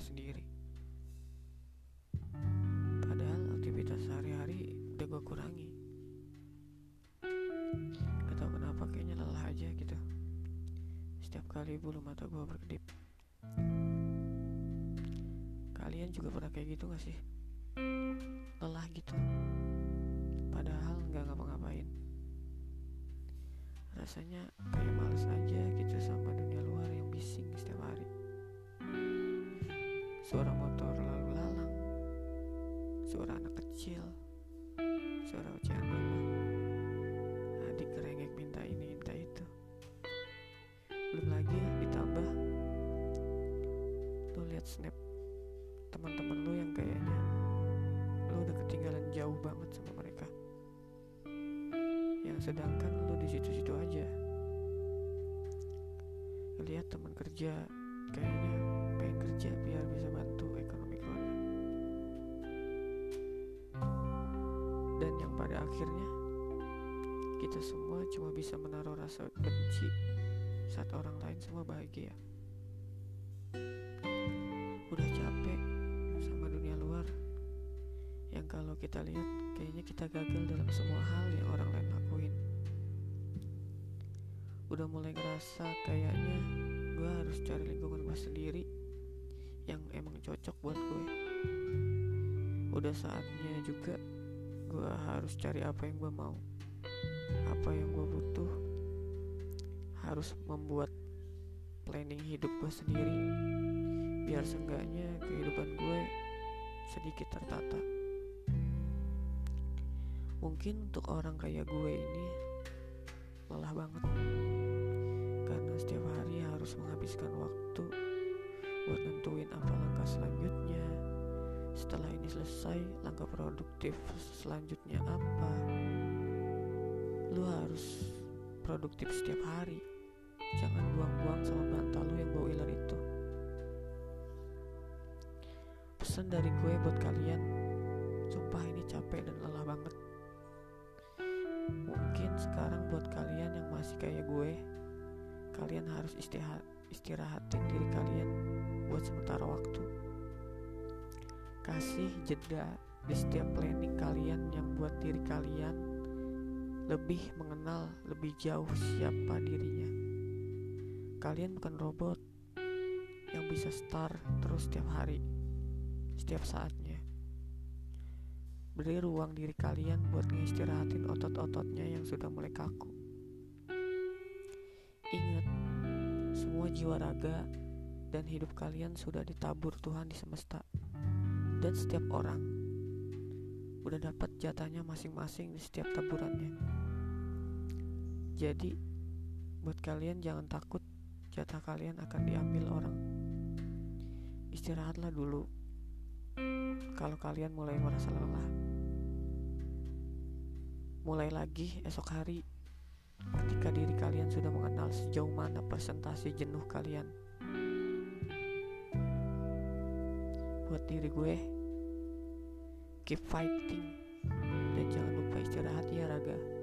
capek sendiri. Padahal aktivitas sehari-hari udah gue kurangi. Gak tau kenapa kayaknya lelah aja gitu. Setiap kali bulu mata gue berkedip. Kalian juga pernah kayak gitu gak sih? Lelah gitu. Padahal nggak ngapa-ngapain. Rasanya kayak males aja gitu sama Suara motor lalu lalang, suara anak kecil, suara ocehan mama, adik kerengek minta ini minta itu. Belum lagi ditambah lu lihat snap teman-teman lu yang kayaknya lu udah ketinggalan jauh banget sama mereka. Yang sedangkan lu di situ-situ aja. Lihat teman kerja kayaknya kerja biar bisa bantu ekonomi keluarga. Dan yang pada akhirnya kita semua cuma bisa menaruh rasa benci saat orang lain semua bahagia. Udah capek sama dunia luar yang kalau kita lihat kayaknya kita gagal dalam semua hal yang orang lain lakuin. Udah mulai ngerasa kayaknya gue harus cari lingkungan gue sendiri yang emang cocok buat gue. Udah saatnya juga gue harus cari apa yang gue mau, apa yang gue butuh. Harus membuat planning hidup gue sendiri, biar seenggaknya kehidupan gue sedikit tertata. Mungkin untuk orang kayak gue ini lelah banget karena setiap hari harus menghabiskan waktu selesai, langkah produktif selanjutnya apa? Lu harus produktif setiap hari. Jangan buang-buang sama bantal lu yang bau iler itu. Pesan dari gue buat kalian, sumpah ini capek dan lelah banget. Mungkin sekarang buat kalian yang masih kayak gue, kalian harus istirahat istirahatin diri kalian buat sementara waktu. Kasih jeda di setiap planning kalian yang buat diri kalian lebih mengenal lebih jauh siapa dirinya. Kalian bukan robot yang bisa start terus setiap hari, setiap saatnya. Beri ruang diri kalian buat ngistirahatin otot-ototnya yang sudah mulai kaku. Ingat, semua jiwa raga dan hidup kalian sudah ditabur Tuhan di semesta. Dan setiap orang udah dapat jatahnya masing-masing di setiap taburannya. Jadi, buat kalian jangan takut jatah kalian akan diambil orang. Istirahatlah dulu. Kalau kalian mulai merasa lelah, mulai lagi esok hari ketika diri kalian sudah mengenal sejauh mana presentasi jenuh kalian. Buat diri gue, keep fighting dan jangan lupa istirahat ya raga.